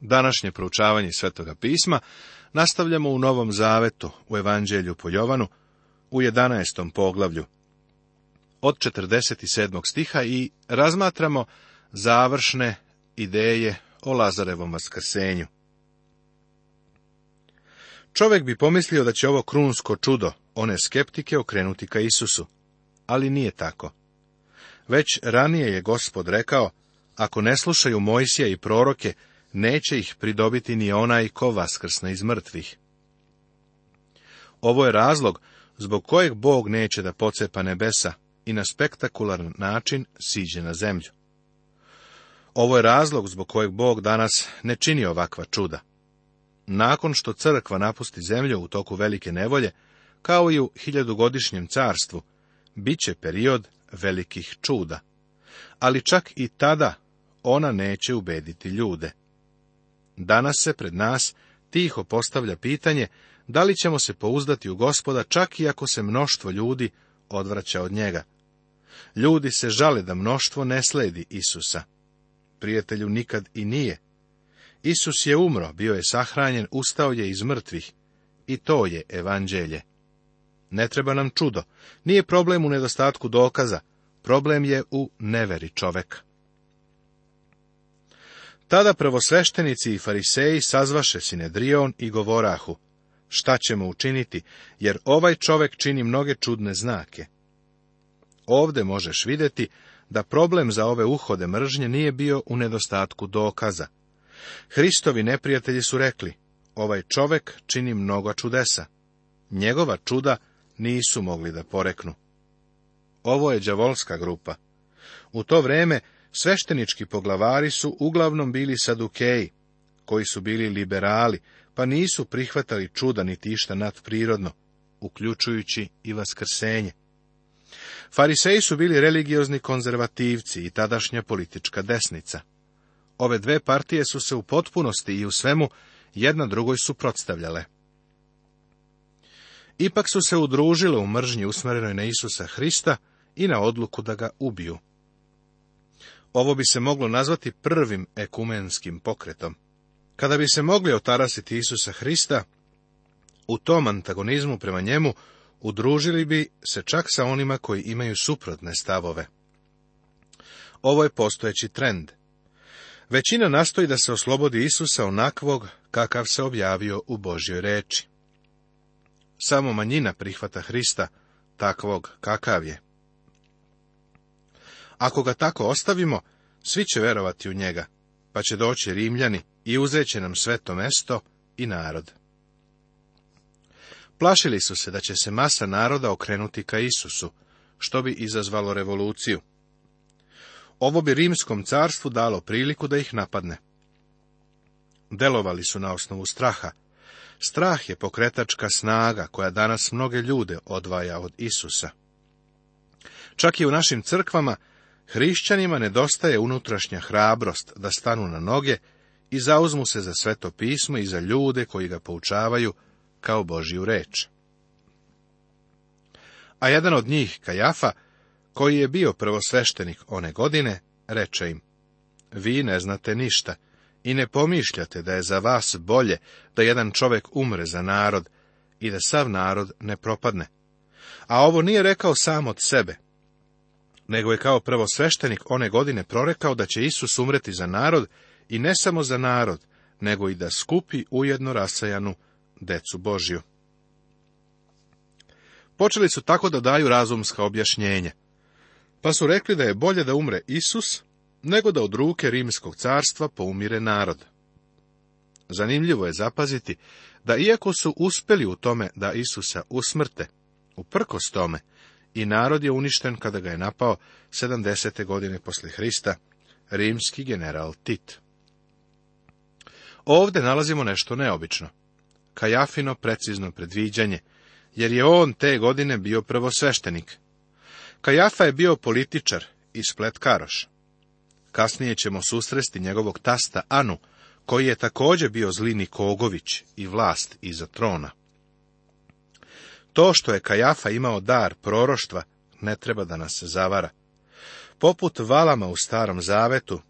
Današnje proučavanje Svetoga pisma nastavljamo u Novom Zavetu, u Evanđelju po Jovanu, u 11. poglavlju, od 47. stiha i razmatramo završne ideje o Lazarevom vaskrsenju. Čovjek bi pomislio da će ovo krunsko čudo one skeptike okrenuti ka Isusu, ali nije tako. Već ranije je gospod rekao, ako ne slušaju Mojsija i proroke, neće ih pridobiti ni onaj ko vaskrsne iz mrtvih. Ovo je razlog zbog kojeg Bog neće da pocepa nebesa i na spektakularan način siđe na zemlju. Ovo je razlog zbog kojeg Bog danas ne čini ovakva čuda. Nakon što crkva napusti zemlju u toku velike nevolje, kao i u hiljadugodišnjem carstvu, bit će period velikih čuda. Ali čak i tada ona neće ubediti ljude. Danas se pred nas tiho postavlja pitanje da li ćemo se pouzdati u gospoda čak i ako se mnoštvo ljudi odvraća od njega. Ljudi se žale da mnoštvo ne sledi Isusa. Prijatelju nikad i nije. Isus je umro, bio je sahranjen, ustao je iz mrtvih. I to je evanđelje. Ne treba nam čudo. Nije problem u nedostatku dokaza. Problem je u neveri čoveka. Tada prvosveštenici i fariseji sazvaše Sinedrion i govorahu, šta ćemo učiniti, jer ovaj čovek čini mnoge čudne znake. Ovde možeš vidjeti da problem za ove uhode mržnje nije bio u nedostatku dokaza. Hristovi neprijatelji su rekli, ovaj čovek čini mnogo čudesa. Njegova čuda nisu mogli da poreknu. Ovo je džavolska grupa. U to vreme Sveštenički poglavari su uglavnom bili sadukeji, koji su bili liberali, pa nisu prihvatali čuda niti išta nadprirodno, uključujući i vaskrsenje. Fariseji su bili religiozni konzervativci i tadašnja politička desnica. Ove dve partije su se u potpunosti i u svemu jedna drugoj suprotstavljale. Ipak su se udružile u mržnji usmjerenoj na Isusa Hrista i na odluku da ga ubiju. Ovo bi se moglo nazvati prvim ekumenskim pokretom. Kada bi se mogli otarasiti Isusa Hrista, u tom antagonizmu prema njemu udružili bi se čak sa onima koji imaju suprotne stavove. Ovo je postojeći trend. Većina nastoji da se oslobodi Isusa onakvog kakav se objavio u Božjoj reči. Samo manjina prihvata Hrista, takvog kakav je. Ako ga tako ostavimo, svi će verovati u njega, pa će doći Rimljani i uzeće nam sveto mesto i narod. Plašili su se da će se masa naroda okrenuti ka Isusu, što bi izazvalo revoluciju. Ovo bi rimskom carstvu dalo priliku da ih napadne. Delovali su na osnovu straha. Strah je pokretačka snaga koja danas mnoge ljude odvaja od Isusa. Čak i u našim crkvama Hrišćanima nedostaje unutrašnja hrabrost da stanu na noge i zauzmu se za sveto pismo i za ljude koji ga poučavaju kao Božiju reč. A jedan od njih, Kajafa, koji je bio prvosveštenik one godine, reče im, vi ne znate ništa i ne pomišljate da je za vas bolje da jedan čovjek umre za narod i da sav narod ne propadne. A ovo nije rekao sam od sebe, nego je kao prvo sveštenik one godine prorekao da će Isus umreti za narod i ne samo za narod, nego i da skupi ujedno rasajanu decu Božju. Počeli su tako da daju razumska objašnjenje. Pa su rekli da je bolje da umre Isus, nego da od ruke rimskog carstva poumire narod. Zanimljivo je zapaziti da iako su uspeli u tome da Isusa usmrte, uprkos tome, i narod je uništen kada ga je napao 70. godine posle Hrista, rimski general Tit. Ovde nalazimo nešto neobično. Kajafino precizno predviđanje, jer je on te godine bio prvosveštenik. Kajafa je bio političar i karoš. Kasnije ćemo susresti njegovog tasta Anu, koji je također bio zlini kogović i vlast iza trona. To što je Kajafa imao dar proroštva, ne treba da nas zavara. Poput valama u starom zavetu,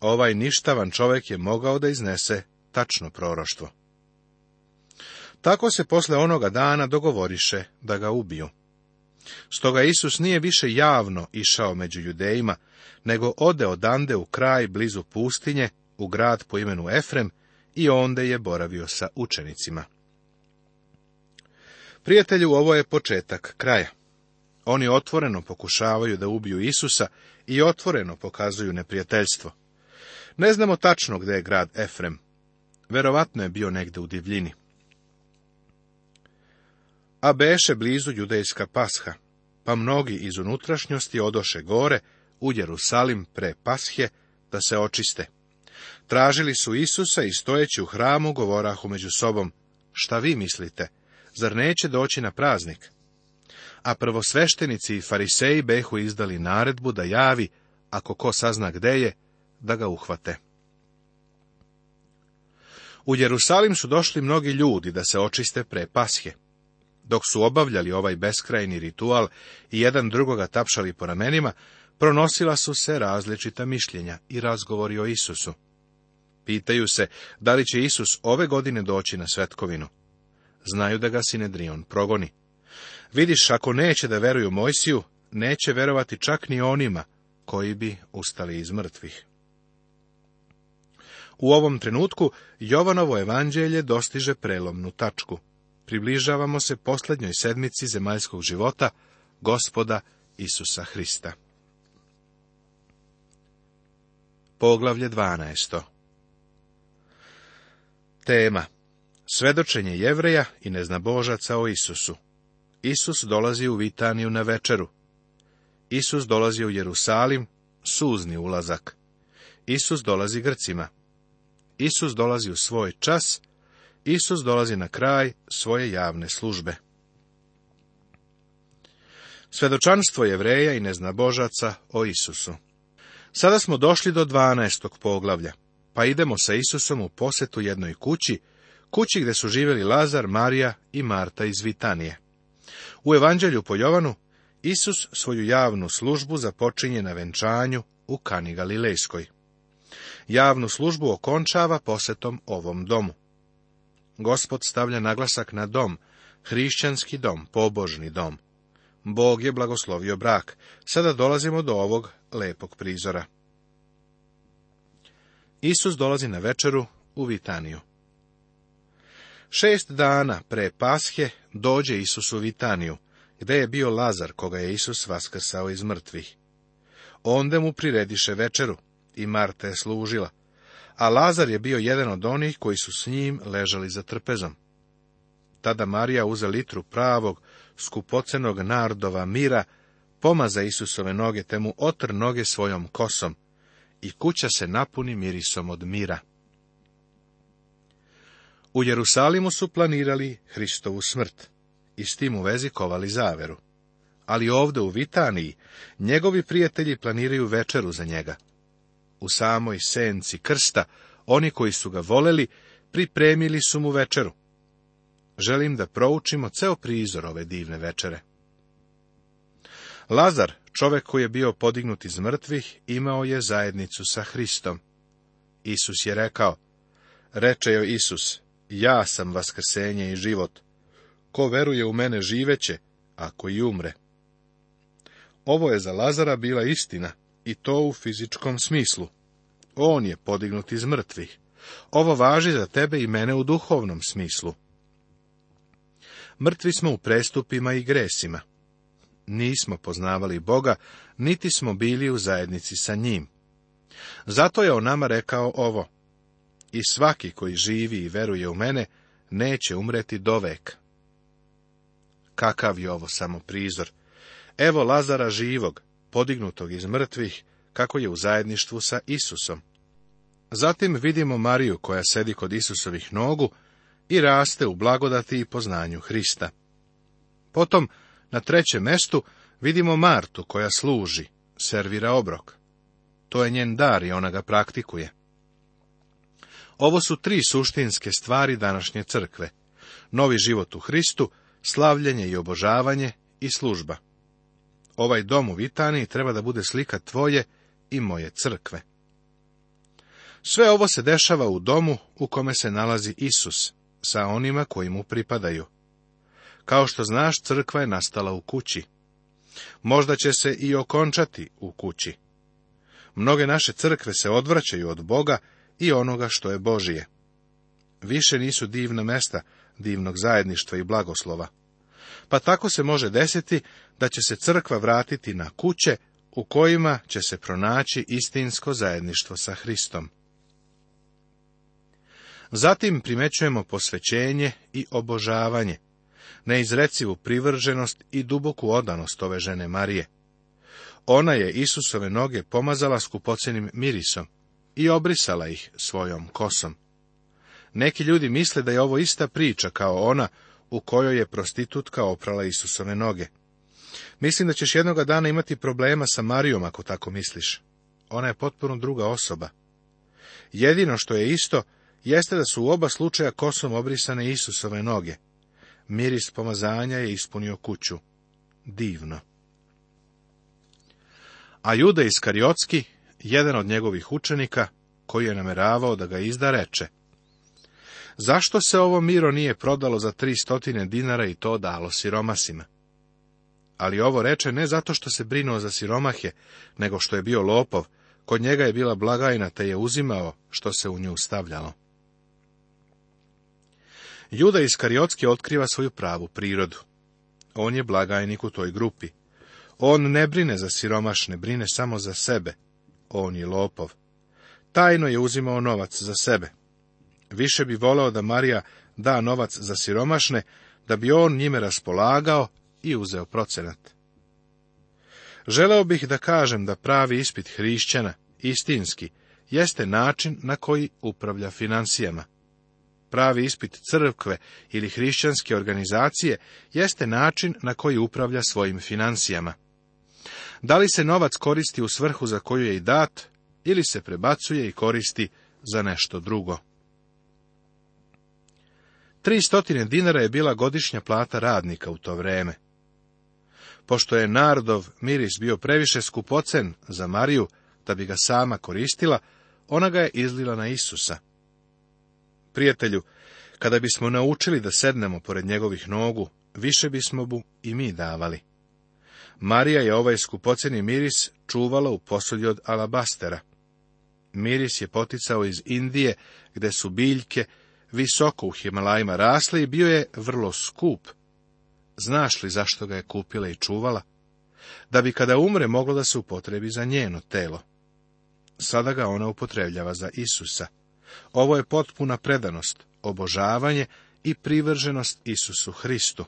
ovaj ništavan čovjek je mogao da iznese tačno proroštvo. Tako se posle onoga dana dogovoriše da ga ubiju. Stoga Isus nije više javno išao među ljudejima, nego ode odande u kraj blizu pustinje, u grad po imenu Efrem, i onda je boravio sa učenicima. Prijatelju, ovo je početak kraja. Oni otvoreno pokušavaju da ubiju Isusa i otvoreno pokazuju neprijateljstvo. Ne znamo tačno gde je grad Efrem. Verovatno je bio negde u divljini. A beše blizu judejska pasha, pa mnogi iz unutrašnjosti odoše gore u Jerusalim pre pashe da se očiste. Tražili su Isusa i stojeći u hramu govorahu među sobom, šta vi mislite, zar neće doći na praznik? A prvosveštenici i fariseji behu izdali naredbu da javi, ako ko sazna gde je, da ga uhvate. U Jerusalim su došli mnogi ljudi da se očiste pre pashe. Dok su obavljali ovaj beskrajni ritual i jedan drugoga tapšali po ramenima, pronosila su se različita mišljenja i razgovori o Isusu. Pitaju se da li će Isus ove godine doći na svetkovinu znaju da ga Sinedrion progoni. Vidiš, ako neće da veruju Mojsiju, neće verovati čak ni onima koji bi ustali iz mrtvih. U ovom trenutku Jovanovo evanđelje dostiže prelomnu tačku. Približavamo se posljednjoj sedmici zemaljskog života gospoda Isusa Hrista. Poglavlje 12. Tema Svedočenje jevreja i neznabožaca o Isusu. Isus dolazi u Vitaniju na večeru. Isus dolazi u Jerusalim, suzni ulazak. Isus dolazi Grcima. Isus dolazi u svoj čas. Isus dolazi na kraj svoje javne službe. Svedočanstvo jevreja i neznabožaca o Isusu. Sada smo došli do 12. poglavlja, pa idemo sa Isusom u posetu jednoj kući kući gdje su živjeli Lazar, Marija i Marta iz Vitanije. U evanđelju po Jovanu Isus svoju javnu službu započinje na venčanju u Kani Galilejskoj. Javnu službu okončava posetom ovom domu. Gospod stavlja naglasak na dom, hrišćanski dom, pobožni dom. Bog je blagoslovio brak. Sada dolazimo do ovog lepog prizora. Isus dolazi na večeru u Vitaniju. Šest dana pre Pashe dođe Isus u Vitaniju, gde je bio Lazar, koga je Isus vaskrsao iz mrtvih. Onda mu prirediše večeru i Marta je služila, a Lazar je bio jedan od onih koji su s njim ležali za trpezom. Tada Marija uze litru pravog, skupocenog nardova mira, pomaza Isusove noge, te mu otr noge svojom kosom, i kuća se napuni mirisom od mira. U Jerusalimu su planirali Hristovu smrt i s tim u vezi kovali zaveru. Ali ovdje u Vitaniji njegovi prijatelji planiraju večeru za njega. U samoj senci krsta oni koji su ga voleli pripremili su mu večeru. Želim da proučimo ceo prizor ove divne večere. Lazar, čovek koji je bio podignut iz mrtvih, imao je zajednicu sa Hristom. Isus je rekao, reče joj Isus, ja sam vaskrsenje i život. Ko veruje u mene živeće, ako i umre. Ovo je za Lazara bila istina, i to u fizičkom smislu. On je podignut iz mrtvih. Ovo važi za tebe i mene u duhovnom smislu. Mrtvi smo u prestupima i gresima. Nismo poznavali Boga, niti smo bili u zajednici sa njim. Zato je o nama rekao ovo i svaki koji živi i veruje u mene, neće umreti veka. Kakav je ovo samo prizor? Evo Lazara živog, podignutog iz mrtvih, kako je u zajedništvu sa Isusom. Zatim vidimo Mariju koja sedi kod Isusovih nogu i raste u blagodati i poznanju Hrista. Potom, na trećem mestu, vidimo Martu koja služi, servira obrok. To je njen dar i ona ga praktikuje. Ovo su tri suštinske stvari današnje crkve. Novi život u Hristu, slavljenje i obožavanje i služba. Ovaj dom u Vitaniji treba da bude slika tvoje i moje crkve. Sve ovo se dešava u domu u kome se nalazi Isus, sa onima koji mu pripadaju. Kao što znaš, crkva je nastala u kući. Možda će se i okončati u kući. Mnoge naše crkve se odvraćaju od Boga i onoga što je Božije. Više nisu divna mesta divnog zajedništva i blagoslova. Pa tako se može desiti da će se crkva vratiti na kuće u kojima će se pronaći istinsko zajedništvo sa Hristom. Zatim primećujemo posvećenje i obožavanje, neizrecivu privrženost i duboku odanost ove žene Marije. Ona je Isusove noge pomazala skupocenim mirisom, i obrisala ih svojom kosom. Neki ljudi misle da je ovo ista priča kao ona u kojoj je prostitutka oprala Isusove noge. Mislim da ćeš jednoga dana imati problema sa Marijom ako tako misliš. Ona je potpuno druga osoba. Jedino što je isto jeste da su u oba slučaja kosom obrisane Isusove noge. Miris pomazanja je ispunio kuću. Divno. A Juda Iskariotski, jedan od njegovih učenika, koji je nameravao da ga izda, reče Zašto se ovo miro nije prodalo za tri stotine dinara i to dalo siromasima? Ali ovo reče ne zato što se brinuo za siromahe, nego što je bio lopov, kod njega je bila blagajna te je uzimao što se u nju stavljalo. Juda Iskariotski otkriva svoju pravu prirodu. On je blagajnik u toj grupi. On ne brine za siromašne, brine samo za sebe, on je lopov. Tajno je uzimao novac za sebe. Više bi volao da Marija da novac za siromašne, da bi on njime raspolagao i uzeo procenat. Želeo bih da kažem da pravi ispit hrišćana, istinski, jeste način na koji upravlja financijama. Pravi ispit crkve ili hrišćanske organizacije jeste način na koji upravlja svojim financijama. Da li se novac koristi u svrhu za koju je i dat, ili se prebacuje i koristi za nešto drugo? 300 dinara je bila godišnja plata radnika u to vreme. Pošto je narodov miris bio previše skupocen za Mariju da bi ga sama koristila, ona ga je izlila na Isusa. Prijatelju, kada bismo naučili da sednemo pored njegovih nogu, više bismo mu i mi davali. Marija je ovaj skupoceni miris čuvala u posudi od alabastera. Miris je poticao iz Indije, gde su biljke visoko u Himalajima rasle i bio je vrlo skup. Znaš li zašto ga je kupila i čuvala? Da bi kada umre moglo da se upotrebi za njeno telo. Sada ga ona upotrebljava za Isusa. Ovo je potpuna predanost, obožavanje i privrženost Isusu Hristu.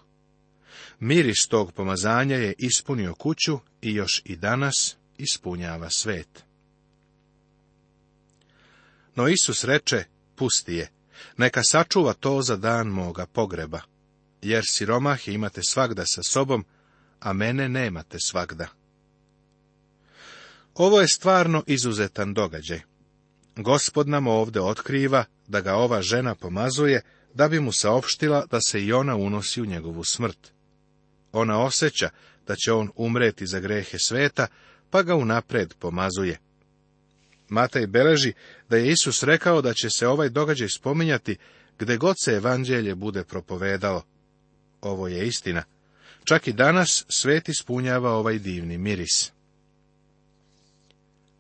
Miris tog pomazanja je ispunio kuću i još i danas ispunjava svet. No Isus reče, pusti je, neka sačuva to za dan moga pogreba, jer siromahe imate svagda sa sobom, a mene nemate svagda. Ovo je stvarno izuzetan događaj. Gospod nam ovde otkriva da ga ova žena pomazuje, da bi mu saopštila da se i ona unosi u njegovu smrt. Ona osjeća da će on umreti za grehe sveta, pa ga unapred pomazuje. Matej beleži da je Isus rekao da će se ovaj događaj spominjati gde god se evanđelje bude propovedalo. Ovo je istina. Čak i danas svet ispunjava ovaj divni miris.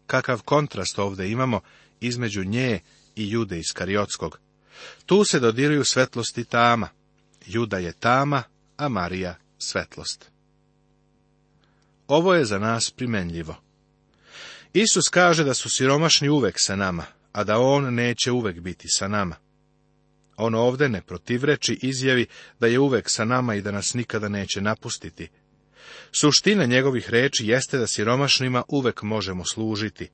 Kakav kontrast ovde imamo između nje i Jude iz Kariotskog. Tu se dodiruju svetlosti tama. Juda je tama, a Marija svetlost. Ovo je za nas primenljivo. Isus kaže da su siromašni uvek sa nama, a da on neće uvek biti sa nama. On ovde ne protivreči izjavi da je uvek sa nama i da nas nikada neće napustiti. Suština njegovih reči jeste da siromašnima uvek možemo služiti.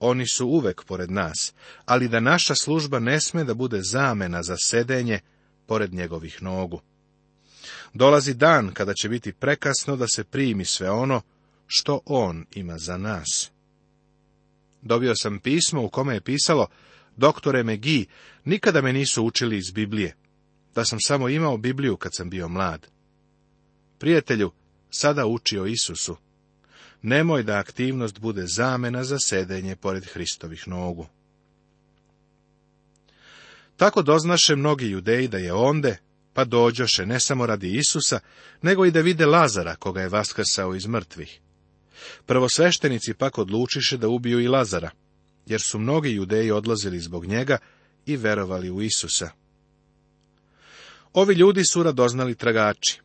Oni su uvek pored nas, ali da naša služba ne sme da bude zamena za sedenje pored njegovih nogu. Dolazi dan kada će biti prekasno da se primi sve ono što on ima za nas. Dobio sam pismo u kome je pisalo, doktore Megi, nikada me nisu učili iz Biblije, da sam samo imao Bibliju kad sam bio mlad. Prijatelju, sada uči o Isusu. Nemoj da aktivnost bude zamena za sedenje pored Hristovih nogu. Tako doznaše mnogi judeji da je onde, pa dođoše ne samo radi Isusa, nego i da vide Lazara, koga je vaskrsao iz mrtvih. Prvosveštenici pak odlučiše da ubiju i Lazara, jer su mnogi judeji odlazili zbog njega i verovali u Isusa. Ovi ljudi su radoznali tragači.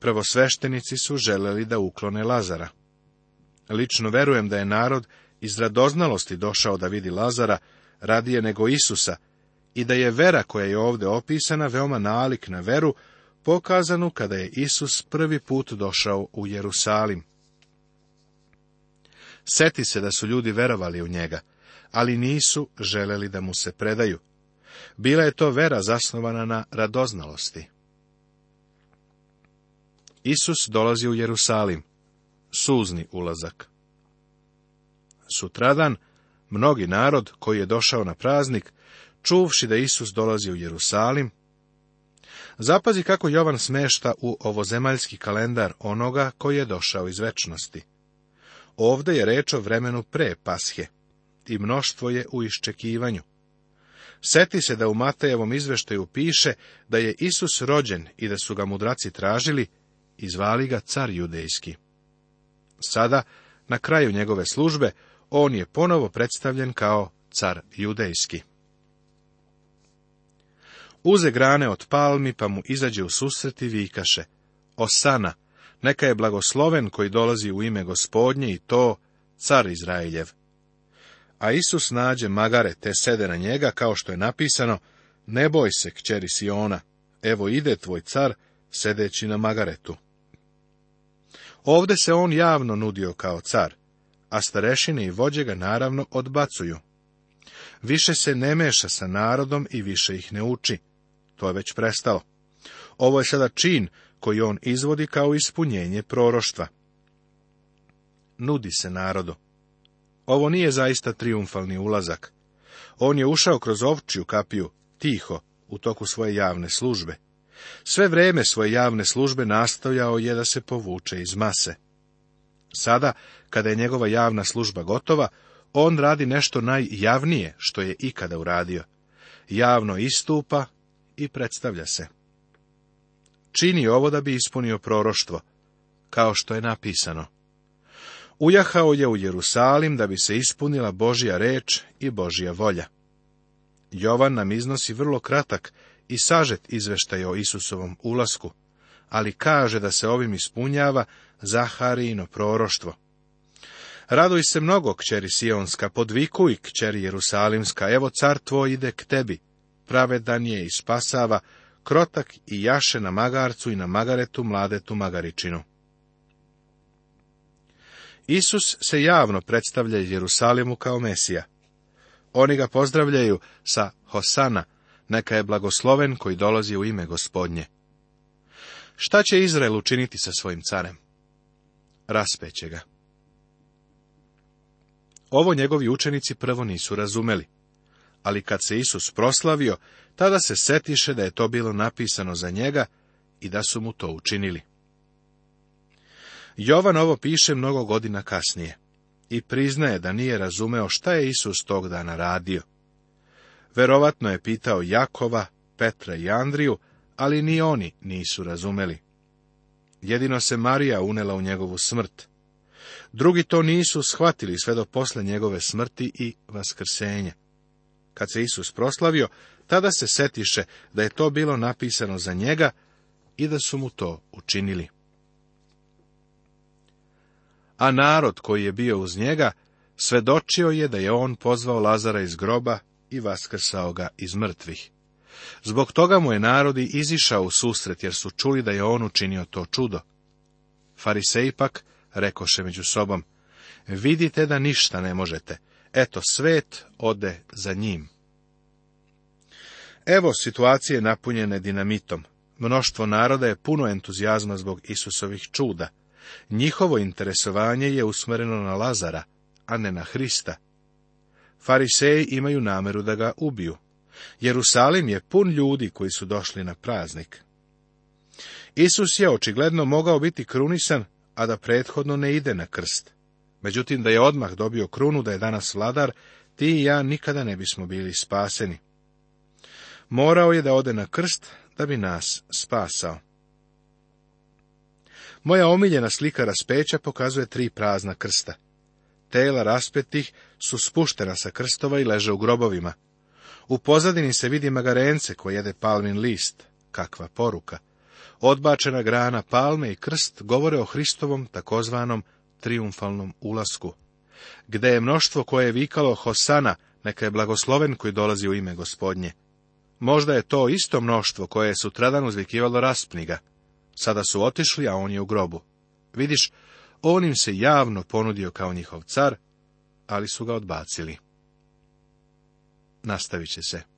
Prvosveštenici su želeli da uklone Lazara. Lično verujem da je narod iz radoznalosti došao da vidi Lazara radije nego Isusa, i da je vera koja je ovdje opisana veoma nalik na veru pokazanu kada je Isus prvi put došao u Jerusalim. Seti se da su ljudi verovali u njega, ali nisu želeli da mu se predaju. Bila je to vera zasnovana na radoznalosti. Isus dolazi u Jerusalim. Suzni ulazak. Sutradan, mnogi narod koji je došao na praznik, čuvši da Isus dolazi u Jerusalim, zapazi kako Jovan smešta u ovozemaljski kalendar onoga koji je došao iz večnosti. Ovde je reč o vremenu pre pashe i mnoštvo je u iščekivanju. Seti se da u Matejevom izveštaju piše da je Isus rođen i da su ga mudraci tražili i zvali ga car judejski. Sada, na kraju njegove službe, on je ponovo predstavljen kao car judejski uze grane od palmi, pa mu izađe u susret i vikaše, Osana, neka je blagosloven koji dolazi u ime gospodnje i to car Izraeljev. A Isus nađe magare te sede na njega, kao što je napisano, ne boj se, kćeri Siona, evo ide tvoj car, sedeći na magaretu. Ovde se on javno nudio kao car, a starešine i vođe ga naravno odbacuju. Više se ne meša sa narodom i više ih ne uči. To je već prestalo. Ovo je sada čin koji on izvodi kao ispunjenje proroštva. Nudi se narodu. Ovo nije zaista triumfalni ulazak. On je ušao kroz ovčiju kapiju, tiho, u toku svoje javne službe. Sve vreme svoje javne službe nastojao je da se povuče iz mase. Sada, kada je njegova javna služba gotova, on radi nešto najjavnije što je ikada uradio. Javno istupa i predstavlja se. Čini ovo da bi ispunio proroštvo, kao što je napisano. Ujahao je u Jerusalim da bi se ispunila Božja reč i Božja volja. Jovan nam iznosi vrlo kratak i sažet izveštaj o Isusovom ulasku, ali kaže da se ovim ispunjava Zaharijino proroštvo. Raduj se mnogo, kćeri Sionska, podvikuj, kćeri Jerusalimska, evo car tvoj ide k tebi, pravedan je i spasava, krotak i jaše na magarcu i na magaretu mladetu magaričinu. Isus se javno predstavlja Jerusalimu kao Mesija. Oni ga pozdravljaju sa Hosana, neka je blagosloven koji dolazi u ime gospodnje. Šta će Izrael učiniti sa svojim carem? Raspeće ga. Ovo njegovi učenici prvo nisu razumeli ali kad se Isus proslavio, tada se setiše da je to bilo napisano za njega i da su mu to učinili. Jovan ovo piše mnogo godina kasnije i priznaje da nije razumeo šta je Isus tog dana radio. Verovatno je pitao Jakova, Petra i Andriju, ali ni oni nisu razumeli. Jedino se Marija unela u njegovu smrt. Drugi to nisu shvatili sve do posle njegove smrti i vaskrsenja. Kad se Isus proslavio, tada se setiše da je to bilo napisano za njega i da su mu to učinili. A narod koji je bio uz njega, svedočio je da je on pozvao Lazara iz groba i vaskrsao ga iz mrtvih. Zbog toga mu je narodi izišao u susret, jer su čuli da je on učinio to čudo. Farisej pak rekoše među sobom, vidite da ništa ne možete. Eto, svet ode za njim. Evo situacije napunjene dinamitom. Mnoštvo naroda je puno entuzijazma zbog Isusovih čuda. Njihovo interesovanje je usmjereno na Lazara, a ne na Hrista. Fariseji imaju nameru da ga ubiju. Jerusalim je pun ljudi koji su došli na praznik. Isus je očigledno mogao biti krunisan, a da prethodno ne ide na krst. Međutim, da je odmah dobio krunu, da je danas vladar, ti i ja nikada ne bismo bili spaseni. Morao je da ode na krst, da bi nas spasao. Moja omiljena slika raspeća pokazuje tri prazna krsta. Tela raspetih su spuštena sa krstova i leže u grobovima. U pozadini se vidi magarence koje jede palmin list. Kakva poruka! Odbačena grana palme i krst govore o Hristovom takozvanom triumfalnom ulasku, gde je mnoštvo koje je vikalo Hosana, neka je blagosloven koji dolazi u ime gospodnje. Možda je to isto mnoštvo koje je sutradan uzvikivalo raspniga. Sada su otišli, a on je u grobu. Vidiš, on im se javno ponudio kao njihov car, ali su ga odbacili. Nastavit će se.